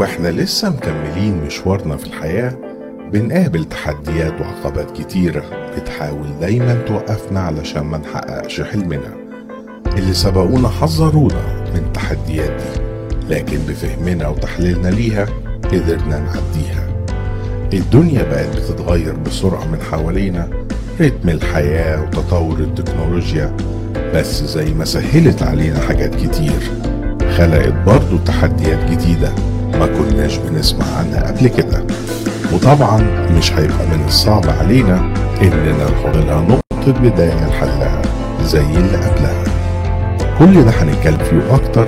وإحنا لسه مكملين مشوارنا في الحياة بنقابل تحديات وعقبات كتيرة بتحاول دايما توقفنا علشان ما نحققش حلمنا. اللي سبقونا حذرونا من التحديات دي لكن بفهمنا وتحليلنا ليها قدرنا نعديها. الدنيا بقت بتتغير بسرعة من حوالينا رتم الحياة وتطور التكنولوجيا بس زي ما سهلت علينا حاجات كتير خلقت برضو تحديات جديدة. ما كناش بنسمع عنها قبل كده. وطبعا مش هيبقى من الصعب علينا إننا نحط لها نقطة بداية لحلها زي اللي قبلها. كل ده هنتكلم فيه أكتر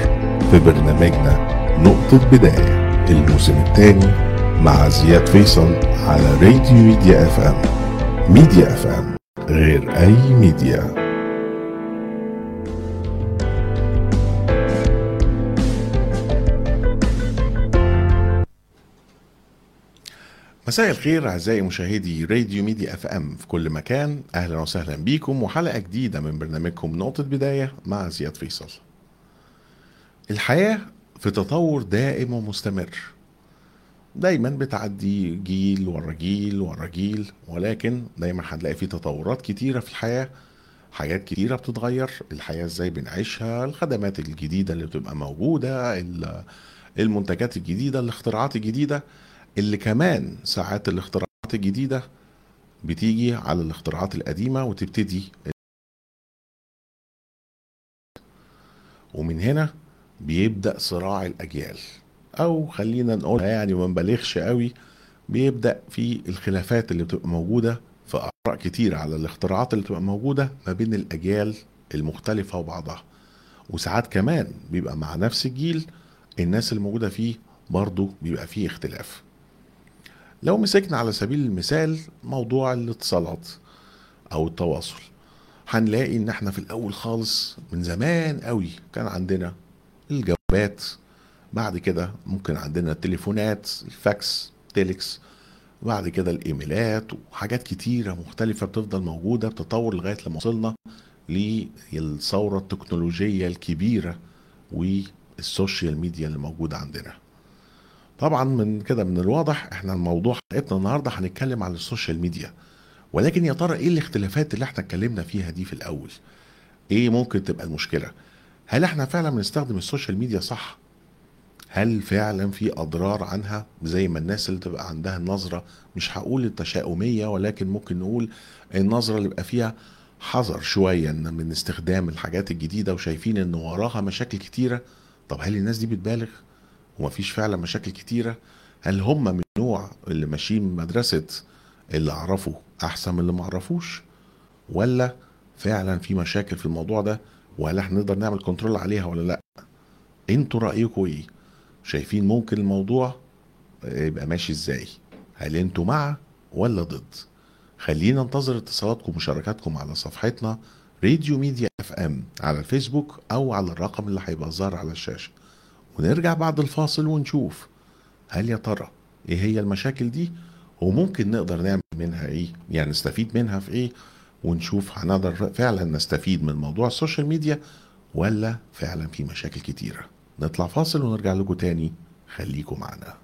في برنامجنا نقطة بداية. الموسم الثاني مع زياد فيصل على راديو ميديا إف إم. ميديا إف إم غير أي ميديا. مساء الخير أعزائي مشاهدي راديو ميديا أف إم. في كل مكان أهلا وسهلا بيكم وحلقة جديدة من برنامجكم نقطة بداية مع زياد فيصل. الحياة في تطور دائم ومستمر. دايما بتعدي جيل ورا جيل ورا جيل ولكن دايما هنلاقي في تطورات كتيرة في الحياة حاجات كتيرة بتتغير الحياة إزاي بنعيشها الخدمات الجديدة اللي بتبقى موجودة ال- المنتجات الجديدة الاختراعات الجديدة. اللي كمان ساعات الاختراعات الجديدة بتيجي على الاختراعات القديمة وتبتدي ومن هنا بيبدأ صراع الأجيال. أو خلينا نقول يعني ما نبالغش قوي بيبدأ في الخلافات اللي بتبقى موجودة في آراء كتير على الاختراعات اللي بتبقى موجودة ما بين الأجيال المختلفة وبعضها. وساعات كمان بيبقى مع نفس الجيل الناس الموجودة فيه برضه بيبقى فيه اختلاف. لو مسكنا على سبيل المثال موضوع الاتصالات أو التواصل هنلاقي إن إحنا في الأول خالص من زمان قوي كان عندنا الجوابات بعد كده ممكن عندنا التليفونات الفاكس تيليكس بعد كده الإيميلات وحاجات كتيرة مختلفة بتفضل موجودة بتطور لغاية لما وصلنا للثورة التكنولوجية الكبيرة وال social media اللي موجودة عندنا. طبعا من كده من الواضح إحنا الموضوع حلقتنا النهارده هنتكلم عن ال social media. ولكن يا ترى إيه الاختلافات اللي إحنا اتكلمنا فيها دي في الأول؟ إيه ممكن تبقى المشكلة؟ هل إحنا فعلا بنستخدم ال social media صح؟ هل فعلا في أضرار عنها زي ما الناس اللي تبقى عندها النظرة مش هقول التشاؤمية ولكن ممكن نقول النظرة اللي بيبقى فيها حذر شوية من استخدام الحاجات الجديدة وشايفين إن وراها مشاكل كتيرة؟ طب هل الناس دي بتبالغ؟ ومفيش فعلا مشاكل كتيرة. هل هم من النوع اللي ماشيين مدرسة اللي أعرفه أحسن من اللي ما أعرفوش؟ ولا فعلا في مشاكل في الموضوع ده؟ وهل إحنا نقدر نعمل كنترول عليها ولا لأ؟ أنتوا رايكم إيه؟ شايفين ممكن الموضوع يبقى ماشي إزاي؟ هل أنتوا مع ولا ضد؟ خلينا ننتظر اتصالاتكم ومشاركاتكم على صفحتنا راديو Media FM على الفيسبوك أو على الرقم اللي هيبقى ظاهر على الشاشة. ونرجع بعد الفاصل ونشوف هل يا ترى إيه هي المشاكل دي وممكن نقدر نعمل منها إيه؟ يعني نستفيد منها في إيه؟ ونشوف هنقدر فعلا نستفيد من موضوع ال social media ولا فعلا في مشاكل كتيرة. نطلع فاصل ونرجع لكم تاني. خليكم معنا.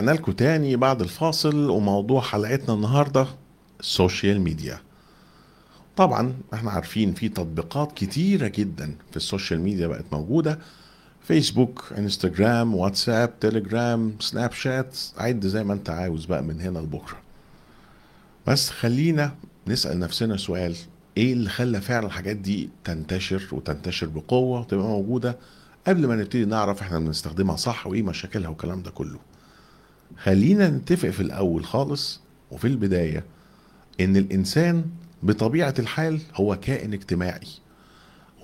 ورجعنا لكم تاني بعد الفاصل وموضوع حلقتنا النهارده ال social media طبعا إحنا عارفين في تطبيقات كتيرة جدا في ال social media بقت موجودة. فيسبوك انستجرام واتساب تليجرام سناب شات عد زي ما انت عاوز بقى من هنا لبكرة. بس خلينا نسأل نفسنا سؤال. إيه اللي خلى فعلا الحاجات دي تنتشر وتنتشر بقوة وتبقى موجودة؟ قبل ما نبتدي نعرف إحنا بنستخدمها صح وإيه مشاكلها والكلام ده كله. خلينا نتفق في الأول خالص وفي البداية إن الإنسان بطبيعة الحال هو كائن اجتماعي.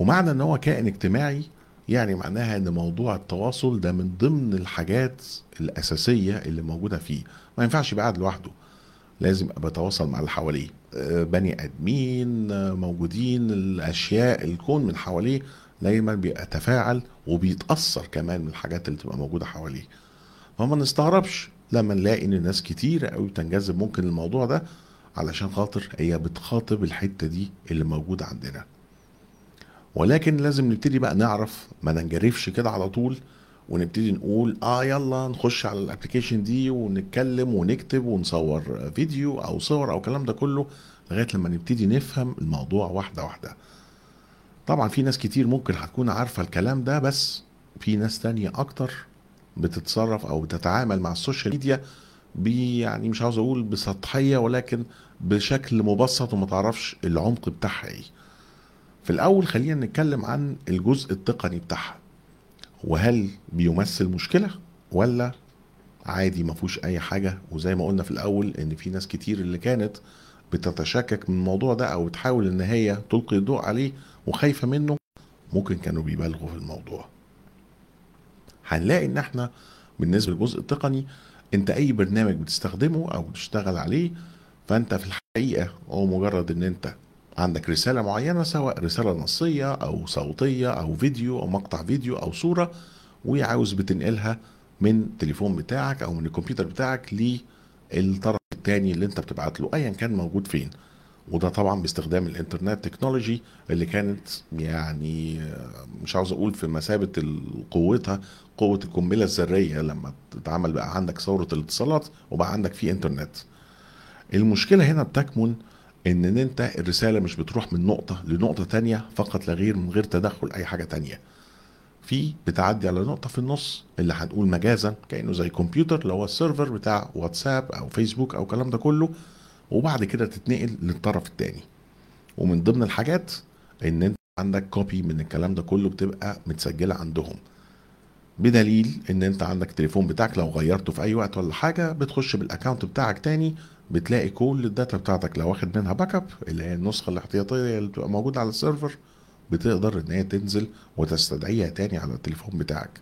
ومعنى إن هو كائن اجتماعي يعني معناها إن موضوع التواصل ده من ضمن الحاجات الأساسية اللي موجودة فيه. ما ينفعش يبقى قاعد لوحده. لازم أبقى مع اللي حواليه. آه، بني آدمين آه، موجودين الأشياء الكون من حواليه دايما بيتفاعل وبيتأثر كمان من الحاجات اللي تبقى موجودة حواليه. فما نستغربش لما نلاقي إن ناس كتيره قوي بتنجذب ممكن الموضوع ده علشان خاطر هي بتخاطب الحتة دي اللي موجودة عندنا. ولكن لازم نبتدي بقى نعرف ما ننجرفش كده على طول ونبتدي نقول آه يلا نخش على الابلكيشن دي ونتكلم ونكتب ونصور فيديو أو صور أو الكلام ده كله لغاية لما نبتدي نفهم الموضوع واحدة واحدة. طبعا في ناس كتير ممكن هتكون عارفة الكلام ده بس في ناس تانية أكتر بتتصرف أو بتتعامل مع ال social media يعني مش عاوز أقول بسطحية ولكن بشكل مبسط وما تعرفش العمق بتاعها إيه. في الأول خلينا نتكلم عن الجزء التقني بتاعها. وهل بيمثل مشكلة ولا عادي ما فيهوش أي حاجة؟ وزي ما قلنا في الأول إن في ناس كتير اللي كانت بتتشكك من الموضوع ده أو بتحاول إن هي تلقي الضوء عليه وخايفة منه ممكن كانوا بيبالغوا في الموضوع. هنلاقي إن إحنا بالنسبة للجزء التقني أنت أي برنامج بتستخدمه أو بتشتغل عليه فأنت في الحقيقة هو مجرد إن أنت عندك رسالة معينة سواء رسالة نصية أو صوتية أو فيديو أو مقطع فيديو أو صورة وعاوز بتنقلها من التليفون بتاعك أو من الكمبيوتر بتاعك للطرف الثاني اللي أنت بتبعت له ايا كان موجود فين. وده طبعا باستخدام ال internet technology اللي كانت يعني مش عاوز أقول في مثابة قوتها قوة القنبلة الذرية لما تتعمل بقى عندك ثورة الاتصالات وبقى عندك في إنترنت. المشكلة هنا بتكمن ان إن أنت الرسالة مش بتروح من نقطة لنقطة تانية فقط لا غير من غير تدخل أي حاجة تانية. في بتعدي على نقطة في النص اللي هنقول مجازا كأنه زي كمبيوتر اللي هو ال server بتاع واتساب أو فيسبوك أو الكلام ده كله. وبعد كده تتنقل للطرف التاني. ومن ضمن الحاجات إن أنت عندك copy من الكلام ده كله بتبقى متسجلة عندهم. بدليل إن أنت عندك التليفون بتاعك لو غيرته في أي وقت ولا حاجة بتخش بال account بتاعك تاني بتلاقي كل ال data بتاعتك لو واخد منها backup اللي هي النسخة الاحتياطية اللي بتبقى موجودة على ال server بتقدر إن هي تنزل وتستدعيها تاني على التليفون بتاعك.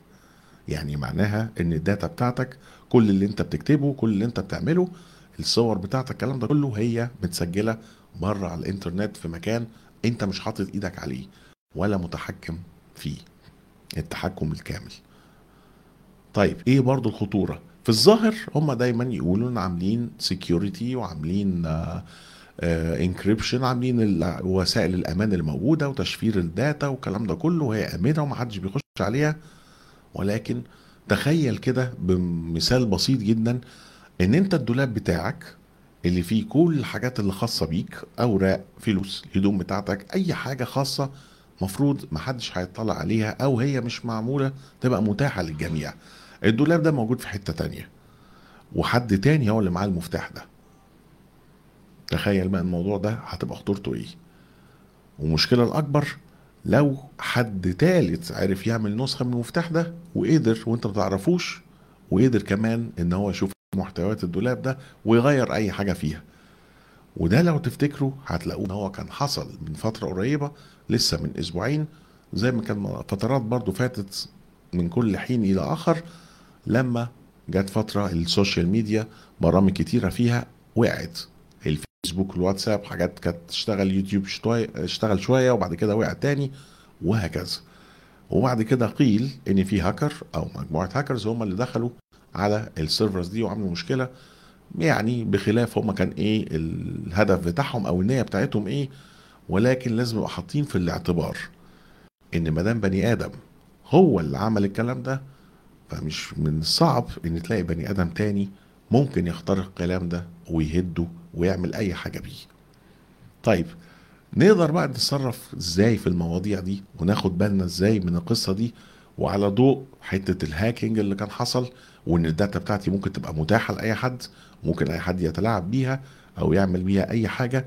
يعني معناها إن ال data بتاعتك كل اللي أنت بتكتبه كل اللي أنت بتعمله الصور بتاعتك الكلام ده كله هي متسجلة بره على الإنترنت في مكان أنت مش حاطط إيدك عليه ولا متحكم فيه التحكم الكامل. طيب إيه برضو الخطورة؟ في الظاهر هم دايما يقولوا إن عاملين security وعاملين encryption عاملين ال- وسائل الأمان الموجودة وتشفير ال data والكلام ده كله وهي آمنة ومحدش بيخش عليها. ولكن تخيل كده بمثال بسيط جدا إن أنت الدولاب بتاعك اللي فيه كل الحاجات اللي خاصة بيك أوراق فلوس الهدوم بتاعتك أي حاجة خاصة مفروض محدش هيطلع عليها أو هي مش معمولة تبقى متاحة للجميع. الدولاب ده موجود في حتة تانية. وحد تاني هو اللي معاه المفتاح ده. تخيل بقى الموضوع ده هتبقى خطورته إيه. والمشكلة الأكبر لو حد تالت عرف يعمل نسخة من المفتاح ده وقدر وأنت ما تعرفوش وقدر كمان إن هو يشوف محتويات الدولاب ده ويغير أي حاجة فيها. وده لو تفتكروا هتلاقوه إن هو كان حصل من فترة قريبة لسه من أسبوعين زي ما كان فترات برضو فاتت من كل حين إلى آخر لما جت فترة ال social media برامج كتيرة فيها وقعت. الفيسبوك والواتساب حاجات كانت تشتغل يوتيوب شوية اشتغل شوية وبعد كده وقع تاني وهكذا. وبعد كده قيل إن في هاكر أو مجموعة هاكرز هم اللي دخلوا على ال servers دي وعملوا مشكلة يعني بخلاف هم كان إيه الهدف بتاعهم أو النية بتاعتهم إيه ولكن لازم يبقوا حاطين في الاعتبار إن ما دام بني آدم هو اللي عمل الكلام ده فمش من الصعب إن تلاقي بني آدم تاني ممكن يخترق الكلام ده ويهده ويعمل أي حاجة بيه. طيب نقدر بقى نتصرف إزاي في المواضيع دي وناخد بالنا إزاي من القصة دي وعلى ضوء حتة ال hacking اللي كان حصل؟ وإن ال data بتاعتي ممكن تبقى متاحة لأي حد ممكن أي حد يتلاعب بيها أو يعمل بيها أي حاجة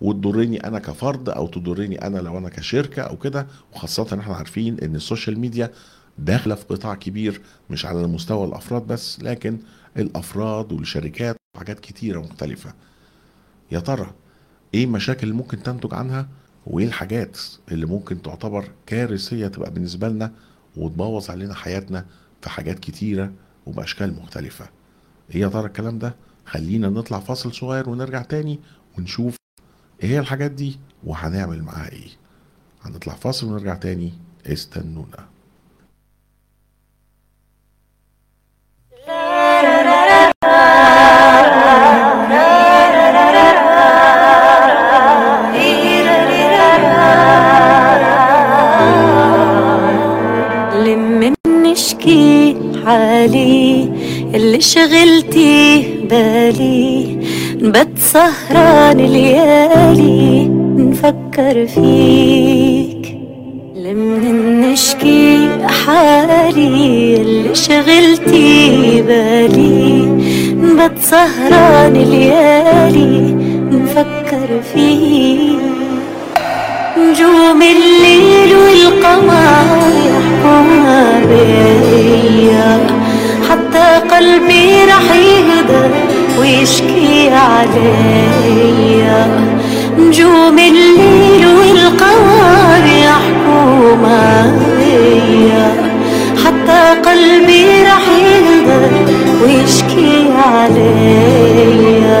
وتضرني أنا كفرد أو تضرني أنا لو أنا كشركة أو كده. وخاصة إحنا عارفين إن ال social media داخلة في قطاع كبير مش على مستوى الأفراد بس لكن الأفراد والشركات وحاجات كتيرة مختلفة. يا ترى إيه المشاكل اللي ممكن تنتج عنها؟ وإيه الحاجات اللي ممكن تعتبر كارثية تبقى بالنسبة لنا وتبوظ علينا حياتنا في حاجات كتيرة؟ وبأشكال مختلفة. إيه يا ترى الكلام ده؟ خلينا نطلع فاصل صغير ونرجع تاني ونشوف إيه الحاجات دي وهنعمل معاها إيه. هنطلع فاصل ونرجع تاني. استنونا. لما نشكي حالي اللي شغلتي بالي نبت سهران ليالي نفكر فيك. لما نشكي حالي اللي شغلتي بالي نبت سهران ليالي نفكر فيك. نجوم الليل والقمر قلبي رح يهدى ويشكي عليا. نجوم الليل والقمر يحكمها بيا حتى قلبي رح يهدى ويشكي عليا.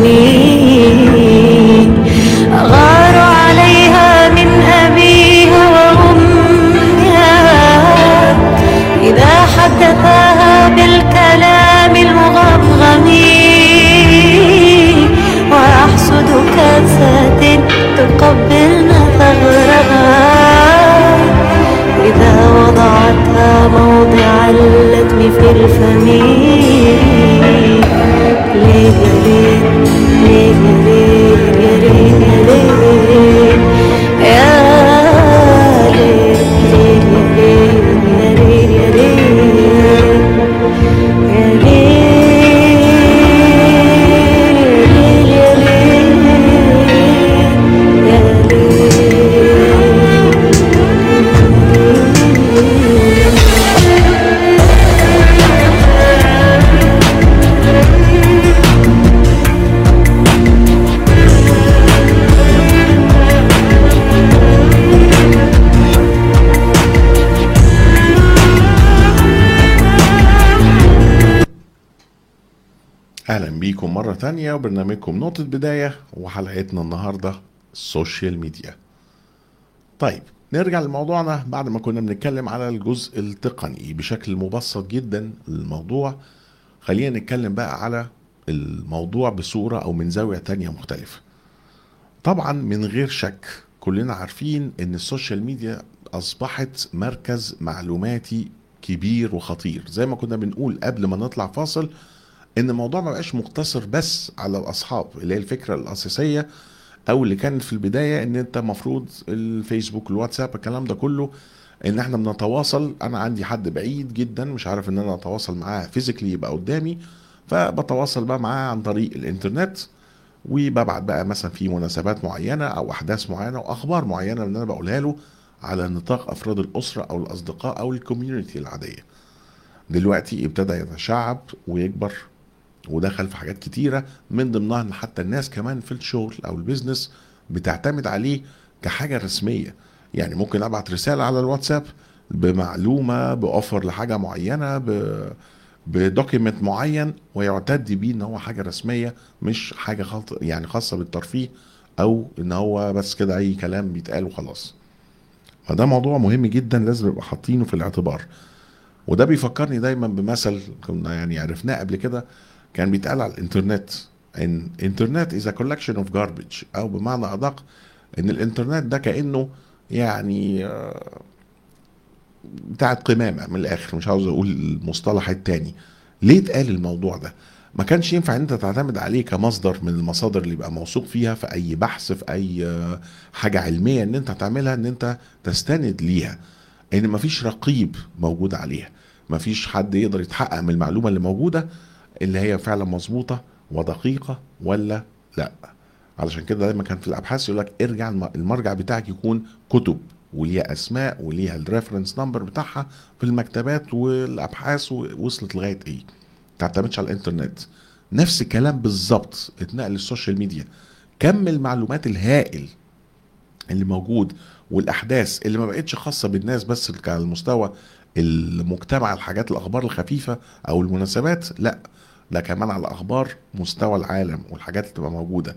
وضعتها موضع اللتم في الفم. تانية وبرنامجكم نقطة بداية وحلقتنا النهاردة ال social media طيب نرجع لموضوعنا بعد ما كنا بنتكلم على الجزء التقني بشكل مبسط جدا للموضوع. خلينا نتكلم بقى على الموضوع بصورة أو من زاوية تانية مختلفة. طبعا من غير شك كلنا عارفين إن ال social media أصبحت مركز معلوماتي كبير وخطير. زي ما كنا بنقول قبل ما نطلع فاصل إن الموضوع ما بقاش مقتصر بس على الأصحاب اللي هي الفكرة الأساسية أو اللي كانت في البداية إن أنت المفروض الفيسبوك الواتساب الكلام ده كله إن إحنا بنتواصل. أنا عندي حد بعيد جدا مش عارف إن أنا أتواصل معاه physically يبقى قدامي فبتواصل بقى معاه عن طريق الإنترنت وببعت بقى مثلا في مناسبات معينة أو أحداث معينة واخبار معينة اللي أنا بقولها له على نطاق أفراد الأسرة أو الأصدقاء أو ال community العادية. دلوقتي ابتدى يتشعب ويكبر ودخل في حاجات كتيرة من ضمنها إن حتى الناس كمان في الشغل أو ال business بتعتمد عليه كحاجة رسمية. يعني ممكن أبعت رسالة على الواتساب بمعلومة ب offer لحاجة معينة ب ب document معين ويعتد بيه إن هو حاجة رسمية مش حاجة خلط يعني خاصة بالترفيه أو إن هو بس كده أي كلام بيتقال وخلاص. فده موضوع مهم جدا لازم نبقى حاطينه في الاعتبار. وده بيفكرني دايما بمثل كنا يعني عرفناه قبل كده كان بيتقال على الإنترنت. إن internet is collection of garbage أو بمعنى أدق إن الإنترنت ده كأنه يعني آه، بتاعت قمامة من الآخر. مش عاوز أقول المصطلح التاني. ليه اتقال الموضوع ده؟ ما كانش ينفع إن أنت تعتمد عليه كمصدر من المصادر اللي يبقى موثوق فيها في أي بحث في أي آه، حاجة علمية إن أنت تعملها إن أنت تستند ليها. إن مفيش رقيب موجود عليها. مفيش حد يقدر يتحقق من المعلومة اللي موجودة اللي هي فعلا مظبوطة ودقيقة ولا لا. علشان كده دايما كان في الأبحاث يقول لك ارجع الم- المرجع بتاعك يكون كتب وليها أسماء وليها ال reference number بتاعها في المكتبات والأبحاث وصلت لغاية إيه؟ ما تعتمدش على الإنترنت. نفس الكلام بالظبط اتنقل لل social media. كم المعلومات الهائل اللي موجود والأحداث اللي ما بقتش خاصة بالناس بس على المستوى المجتمع الحاجات الأخبار الخفيفة أو المناسبات لا. ده كمان على أخبار مستوى العالم والحاجات اللي تبقى موجودة.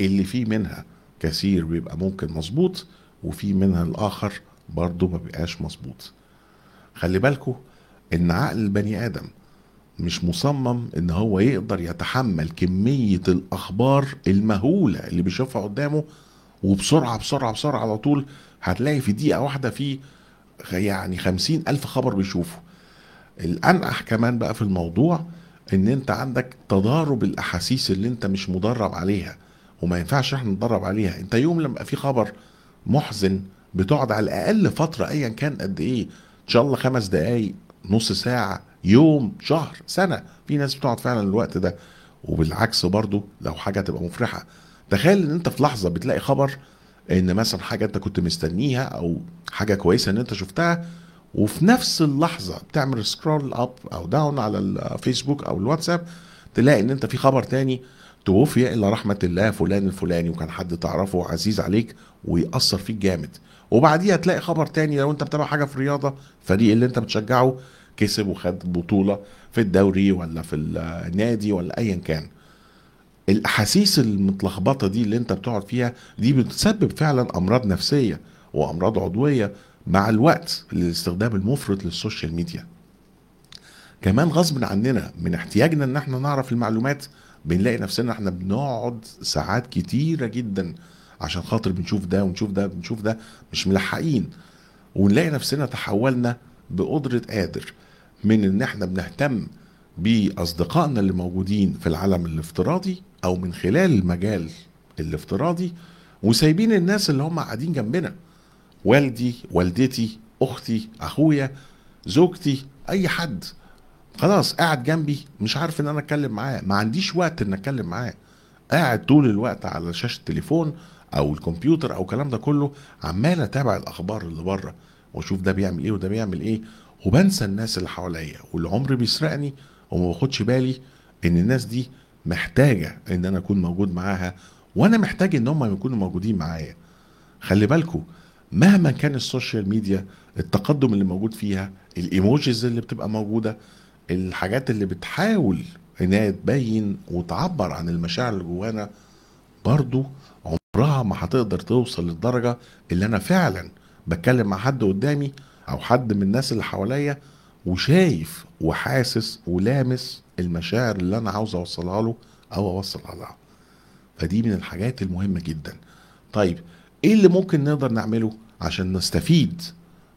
اللي فيه منها كثير بيبقى ممكن مظبوط وفي منها الآخر برضه ما بيبقاش مظبوط. خلي بالكوا إن عقل البني آدم مش مصمم إن هو يقدر يتحمل كمية الأخبار المهولة اللي بيشوفها قدامه وبسرعة بسرعة بسرعة على طول هتلاقي في دقيقة واحدة في يعني خمسين ألف خبر بيشوفه. الأنقح كمان بقى في الموضوع إن أنت عندك تضارب الأحاسيس اللي أنت مش مدرب عليها وما ينفعش إحنا نتدرب عليها. أنت يوم لما في خبر محزن بتقعد على الأقل فترة ايا كان قد إيه إن شاء الله خمس دقايق نص ساعة يوم شهر سنة. في ناس بتقعد فعلا الوقت ده. وبالعكس برضو لو حاجة تبقى مفرحة. تخيل إن أنت في لحظة بتلاقي خبر إن مثلا حاجة أنت كنت مستنيها أو حاجة كويسة إن أنت شفتها وفي نفس اللحظة بتعمل scroll up أو down على الفيسبوك أو الواتساب تلاقي إن أنت في خبر تاني توفي إلى رحمة الله فلان الفلاني وكان حد تعرفه عزيز عليك ويأثر فيك جامد. وبعديها تلاقي خبر تاني لو أنت بتابع حاجة في الرياضة الفريق اللي أنت بتشجعه كسب وخد بطولة في الدوري ولا في النادي ولا ايا كان. الأحاسيس المتلخبطة دي اللي أنت بتقعد فيها دي بتسبب فعلا أمراض نفسية وأمراض عضوية مع الوقت للاستخدام المفرط للسوشيال ميديا. كمان غصب عننا من احتياجنا إن إحنا نعرف المعلومات بنلاقي نفسنا إحنا بنقعد ساعات كتيرة جدا عشان خاطر بنشوف ده ونشوف ده بنشوف ده مش ملحقين. ونلاقي نفسنا تحولنا بقدرة قادر من إن إحنا بنهتم بأصدقائنا اللي موجودين في العالم الافتراضي أو من خلال المجال الافتراضي وسايبين الناس اللي هم قاعدين جنبنا. والدي والدتي أختي أخويا زوجتي أي حد. خلاص قاعد جنبي مش عارف إن أنا أتكلم معاه. ما عنديش وقت إن أتكلم معاه. قاعد طول الوقت على شاشة التليفون أو الكمبيوتر أو الكلام ده كله عمال أتابع الأخبار اللي بره وأشوف ده بيعمل إيه وده بيعمل إيه وبنسى الناس اللي حواليا والعمر بيسرقني وما باخدش بالي إن الناس دي محتاجة إن أنا أكون موجود معاها وأنا محتاج إن هم يكونوا موجودين معايا. خلي بالكم مهما كان ال social media التقدم اللي موجود فيها ال emojis اللي بتبقى موجودة الحاجات اللي بتحاول إنها تبين وتعبر عن المشاعر اللي جوانا برضو عمرها ما هتقدر توصل للدرجة اللي أنا فعلا بتكلم مع حد قدامي أو حد من الناس اللي حواليا وشايف وحاسس ولامس المشاعر اللي أنا عاوز أوصلها له أو اوصلها لها فدي من الحاجات المهمة جدا. طيب إيه اللي ممكن نقدر نعمله؟ عشان نستفيد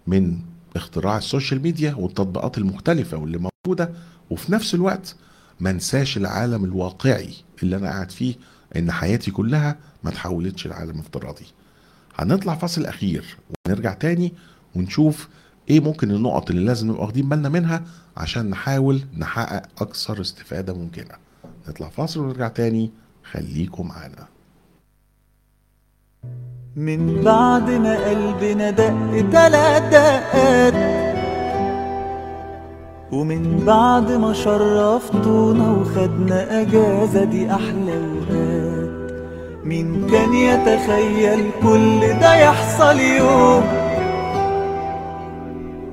من اختراع السوشيال ميديا والتطبيقات المختلفة واللي موجودة وفي نفس الوقت ما انساش العالم الواقعي اللي أنا قاعد فيه إن حياتي كلها ما تحولتش لعالم افتراضي. هنطلع فاصل أخير ونرجع تاني ونشوف إيه ممكن النقط اللي لازم نبقى واخدين بالنا منها عشان نحاول نحقق أكثر استفادة ممكنة. نطلع فاصل ونرجع تاني. خليكم معانا. من بعد ما قلبنا دق تلات دقات. ومن بعد ما شرفتونا وخدنا أجازة دي أحلى وقات مين كان يتخيل كل ده يحصل يوم؟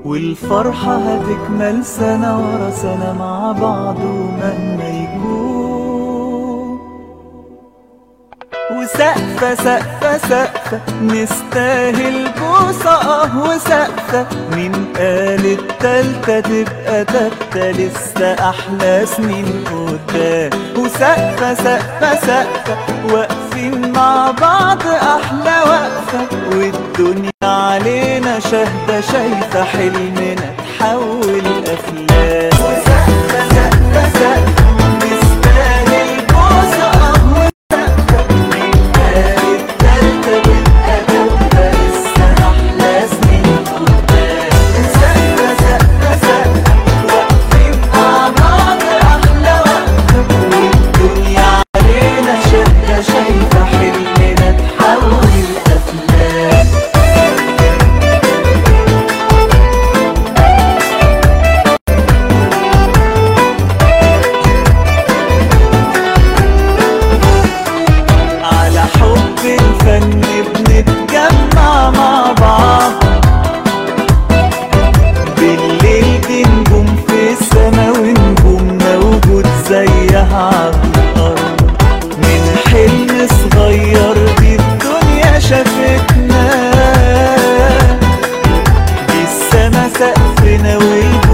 والفرحة هتكمل سنة ورا سنة مع بعض ومهما يكون. وسقفة سقفة سقفة نستاهل بوسة آه وسقفة مين قال التالتة تبقى تالتة لسه أحلى سنين قدام. وسقفة سقفة سقفة واقفين مع بعض أحلى وقفة والدنيا علينا شاهدة شايفة حلمنا تحول أفلام وسقفة سقفة سقفة Set in a.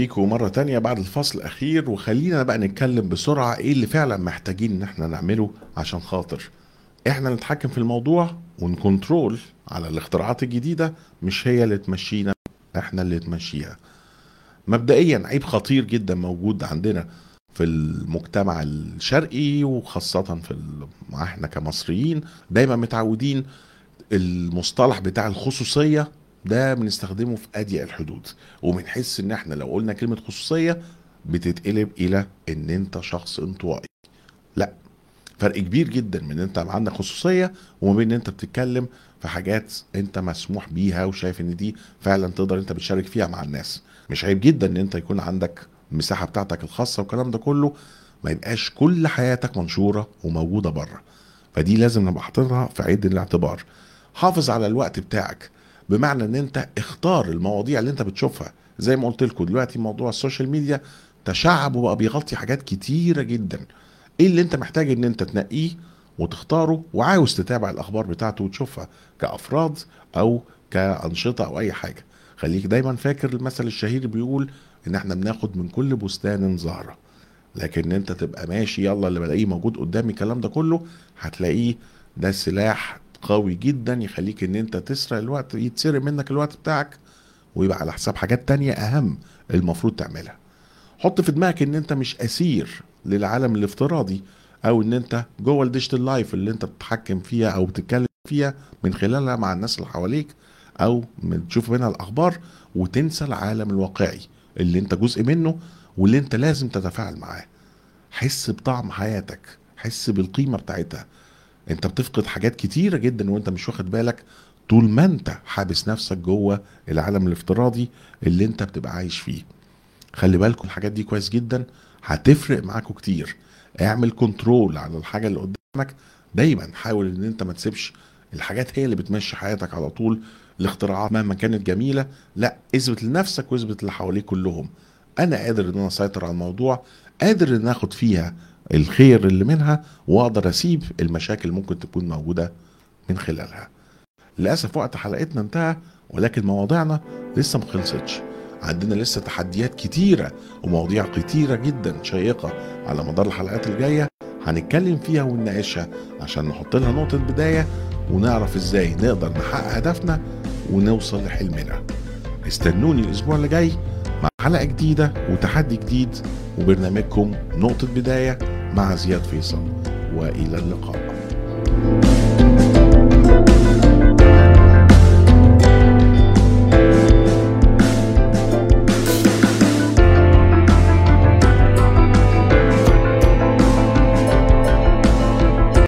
بيكم مرة تانية بعد الفصل الأخير وخلينا بقى نتكلم بسرعة إيه اللي فعلا محتاجين إن إحنا نعمله عشان خاطر إحنا نتحكم في الموضوع ونكنترول على الاختراعات الجديدة مش هي اللي تمشينا إحنا اللي تمشيها مبدئيا عيب خطير جدا موجود عندنا في المجتمع الشرقي وخاصة في. إحنا كمصريين دايما متعودين المصطلح بتاع الخصوصية ده بنستخدمه في أضيق الحدود. وبنحس إن إحنا لو قلنا كلمة خصوصية بتتقلب إلى إن أنت شخص انطوائي. لا فرق كبير جدا من إن أنت عندك خصوصية وما بين إن أنت بتتكلم في حاجات أنت مسموح بيها وشايف إن دي فعلا تقدر أنت بتشارك فيها مع الناس. مش عيب جدا إن أنت يكون عندك المساحة بتاعتك الخاصة والكلام ده كله. ما يبقاش كل حياتك منشورة وموجودة بره. فدي لازم نبقى حاططها في عين الاعتبار. حافظ على الوقت بتاعك. بمعنى إن أنت اختار المواضيع اللي أنت بتشوفها. زي ما قلت لكم دلوقتي موضوع ال social media تشعب وبقى بيغطي حاجات كتيرة جدا. إيه اللي أنت محتاج إن أنت تنقيه وتختاره وعاوز تتابع الأخبار بتاعته وتشوفها كأفراد أو كأنشطة أو أي حاجة. خليك دايما فاكر المثل الشهير بيقول إن إحنا بناخد من كل بستان زهره لكن أنت تبقى ماشي يلا اللي بلاقيه موجود قدامي الكلام ده كله هتلاقيه ده سلاح قوي جدا يخليك إن أنت تسرق الوقت يتسرق منك الوقت بتاعك ويبقى على حساب حاجات تانية أهم المفروض تعملها. حط في دماغك إن أنت مش أسير للعالم الافتراضي أو إن أنت جوه ال digital life اللي أنت بتتحكم فيها أو بتتكلم فيها من خلالها مع الناس اللي حواليك أو من- تشوف منها الأخبار وتنسى العالم الواقعي اللي أنت جزء منه واللي أنت لازم تتفاعل معاه. حس بطعم حياتك حس بالقيمة بتاعتها. انت بتفقد حاجات كتيرة جدا وانت مش واخد بالك طول ما انت حابس نفسك جوه العالم الافتراضي اللي انت بتبقى عايش فيه. خلي بالكم الحاجات دي كويس جدا هتفرق معاكم كتير. اعمل كنترول على الحاجة اللي قدامك. دايما حاول إن انت ما تسيبش الحاجات هي اللي بتمشي حياتك على طول الاختراعات مهما كانت جميلة. لا اثبت لنفسك واثبت اللي حواليك كلهم. أنا قادر إن أنا أسيطر على الموضوع قادر إن آخد فيها الخير اللي منها واقدر أسيب المشاكل ممكن تكون موجودة من خلالها. للأسف وقت حلقتنا انتهى ولكن مواضيعنا لسه ما خلصتش. عندنا لسه تحديات كتيرة ومواضيع كتيرة جدا شيقة على مدار الحلقات الجاية هنتكلم فيها ونناقشها عشان نحط لها نقطة بداية ونعرف إزاي نقدر نحقق هدفنا ونوصل لحلمنا. استنوني الأسبوع اللي جاي مع حلقة جديدة وتحدي جديد وبرنامجكم نقطة بداية. مع زياد فيصل وإلى اللقاء.